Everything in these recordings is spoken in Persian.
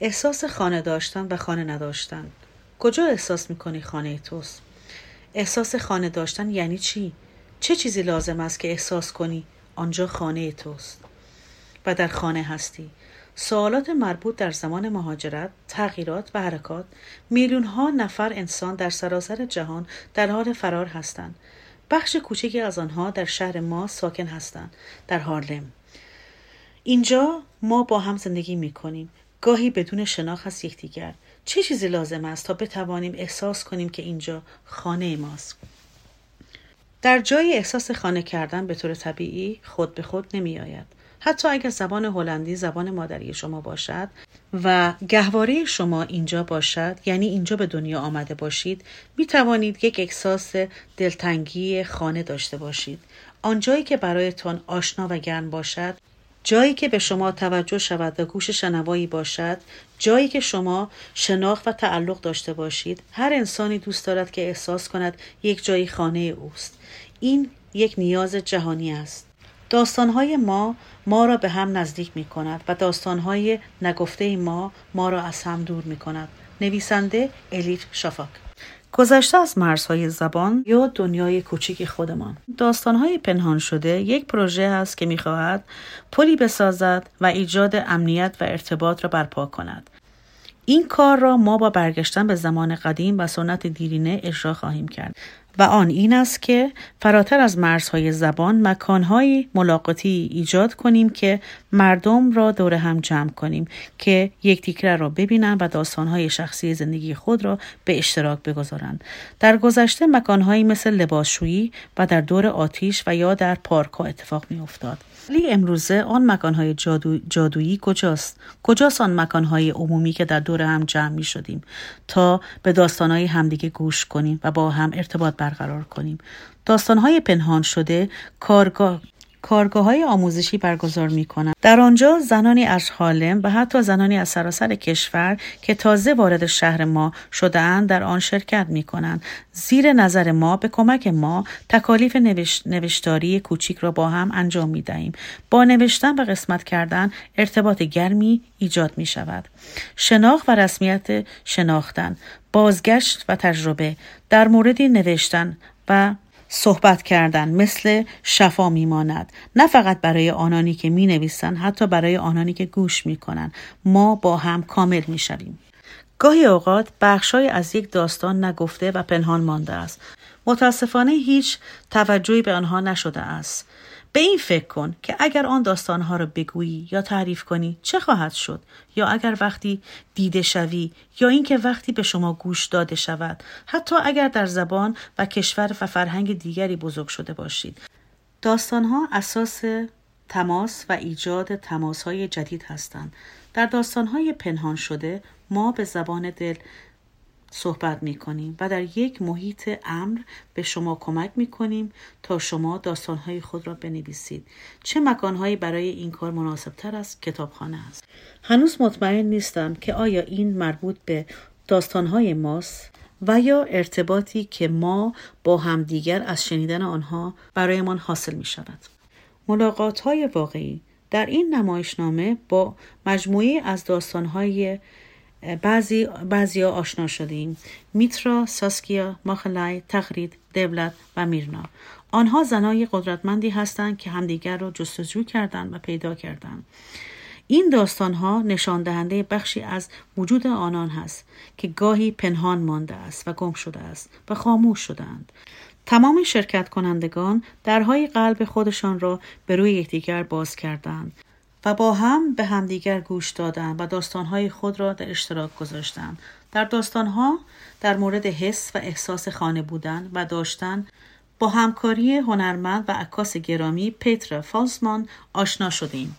احساس خانه داشتن و خانه نداشتن کجا احساس می‌کنی خانه توست؟ احساس خانه داشتن یعنی چی؟ چه چیزی لازم است که احساس کنی آنجا خانه توست و در خانه هستی سوالات مربوط در زمان مهاجرت، تغییرات و حرکات میلیون ها نفر انسان در سراسر جهان در حال فرار هستند. بخش کوچکی از آنها در شهر ما ساکن هستند در هارلم. اینجا ما با هم زندگی می کنیم. گاهی بدون شناخت یکدیگر. چه چیزی لازم است تا بتوانیم احساس کنیم که اینجا خانه ماست؟ در جای احساس خانه کردن به طور طبیعی خود به خود نمی آید. حتی اگر زبان هلندی زبان مادری شما باشد و گهواره شما اینجا باشد یعنی اینجا به دنیا آمده باشید می توانید یک احساس دلتنگی خانه داشته باشید آنجایی که برایتان آشنا و گرم باشد جایی که به شما توجه شود و گوش شنوایی باشد جایی که شما شناخت و تعلق داشته باشید هر انسانی دوست دارد که احساس کند یک جایی خانه اوست. این یک نیاز جهانی است. داستانهای ما ما را به هم نزدیک می کند و داستانهای نگفته ما ما را از هم دور می کند. نویسنده الیف شافاک گذشته از مرزهای زبان یا دنیای کوچیک خودمان. داستانهای پنهان شده یک پروژه است که می‌خواهد پلی بسازد و ایجاد امنیت و ارتباط را برپا کند. این کار را ما با برگشتن به زمان قدیم و سنت دیرینه اجرا خواهیم کرد. و آن این است که فراتر از مرزهای زبان مکانهای ملاقاتی ایجاد کنیم که مردم را دور هم جمع کنیم که یکدیگر را ببینند و داستانهای شخصی زندگی خود را به اشتراک بگذارند. در گذشته مکانهایی مثل لباسشویی و در دور آتیش و یا در پارک اتفاق می افتاد ولی امروزه آن مکانهای جادو، جادویی کجاست؟ کجاست آن مکانهای عمومی که در دور هم جمع می شدیم تا به داستانهای همدیگه گوش کنیم و با هم ارتباط برقرار کنیم. داستانهای پنهان شده کارگاه کارگاه های آموزشی برگزار می کنند. در آنجا زنانی از حالم و حتی زنانی از سراسر کشور که تازه وارد شهر ما شدهاند در آن شرکت می کنند. زیر نظر ما به کمک ما تکالیف نوشتاری کوچیک را با هم انجام می دهیم. با نوشتن و قسمت کردن ارتباط گرمی ایجاد می شود. شناخت و رسمیت شناختن بازگشت و تجربه در مورد نوشتن و صحبت کردن مثل شفا میماند نه فقط برای آنانی که می نویسن حتی برای آنانی که گوش می کنن. ما با هم کامل می شویم. گاهی اوقات بخشای از یک داستان نگفته و پنهان مانده است متاسفانه هیچ توجهی به آنها نشده است به این فکر کن که اگر آن داستانها را بگویی یا تعریف کنی چه خواهد شد؟ یا اگر وقتی دیده شوی یا اینکه وقتی به شما گوش داده شود حتی اگر در زبان و کشور و فرهنگ دیگری بزرگ شده باشید. داستانها اساس تماس و ایجاد تماس های جدید هستند. در داستانهای پنهان شده ما به زبان دل صحبت می کنیم و در یک محیط امر به شما کمک می کنیم تا شما داستانهای خود را بنویسید. چه مکانهایی برای این کار مناسب تر است کتابخانه است. هنوز مطمئن نیستم که آیا این مربوط به داستانهای ماست و یا ارتباطی که ما با همدیگر از شنیدن آنها برایمان حاصل می شود. ملاقات های واقعی در این نمایشنامه با مجموعی از داستانهای بعضی بعضی آشنا شدیم. میترا، ساسکیا، ماخلای، تقرید، دولت و میرنا. آنها زنای قدرتمندی هستند که همدیگر را جستجو کردند و پیدا کردند. این داستان ها نشان دهنده بخشی از وجود آنان هست که گاهی پنهان مانده است و گم شده است و خاموش شدند تمام شرکت کنندگان درهای قلب خودشان را به روی یکدیگر باز کردند و با هم به همدیگر گوش دادن و داستانهای خود را در اشتراک گذاشتند. در داستانها در مورد حس و احساس خانه بودن و داشتن با همکاری هنرمند و عکاس گرامی پیتر فالسمان آشنا شدیم.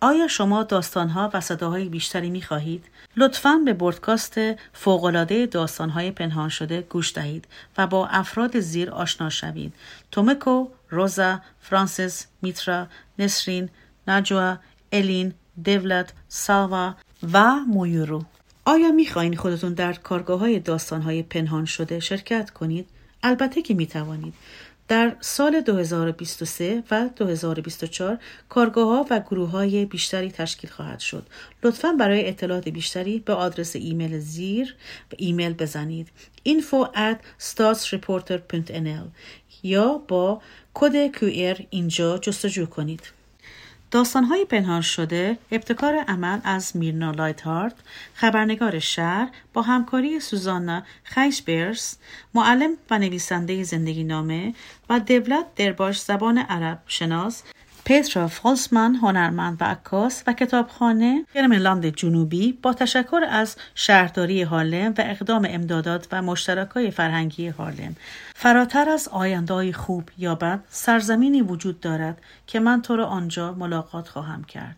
آیا شما داستانها و صداهای بیشتری می خواهید؟ لطفا به بردکاست فوقالعاده داستانهای پنهان شده گوش دهید و با افراد زیر آشنا شوید. تومکو، روزا، فرانسیس، میترا، نسرین، نجوا، الین، دولت، ساوا و مویورو آیا می‌خواهید خودتون در کارگاه های داستان های پنهان شده شرکت کنید؟ البته که می توانید. در سال 2023 و 2024 کارگاه ها و گروه های بیشتری تشکیل خواهد شد. لطفا برای اطلاعات بیشتری به آدرس ایمیل زیر و ایمیل بزنید info at stadsreporter.nl یا با کد QR اینجا جستجو کنید. داستانهای پنهان شده ابتکار عمل از میرنا لایت خبرنگار شهر با همکاری سوزانا خیشبرس معلم و نویسنده زندگی نامه و دولت درباش زبان عرب شناس پترا فالسمن هنرمند و عکاس و کتابخانه گرملاند جنوبی با تشکر از شهرداری هارلم و اقدام امدادات و مشترکای فرهنگی هارلم فراتر از آیندهای خوب یا بد سرزمینی وجود دارد که من تو را آنجا ملاقات خواهم کرد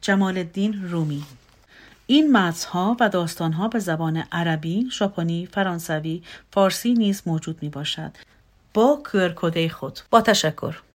جمال الدین رومی این متنها و داستانها به زبان عربی، ژاپنی، فرانسوی، فارسی نیز موجود می باشد. با کورکوده خود. با تشکر.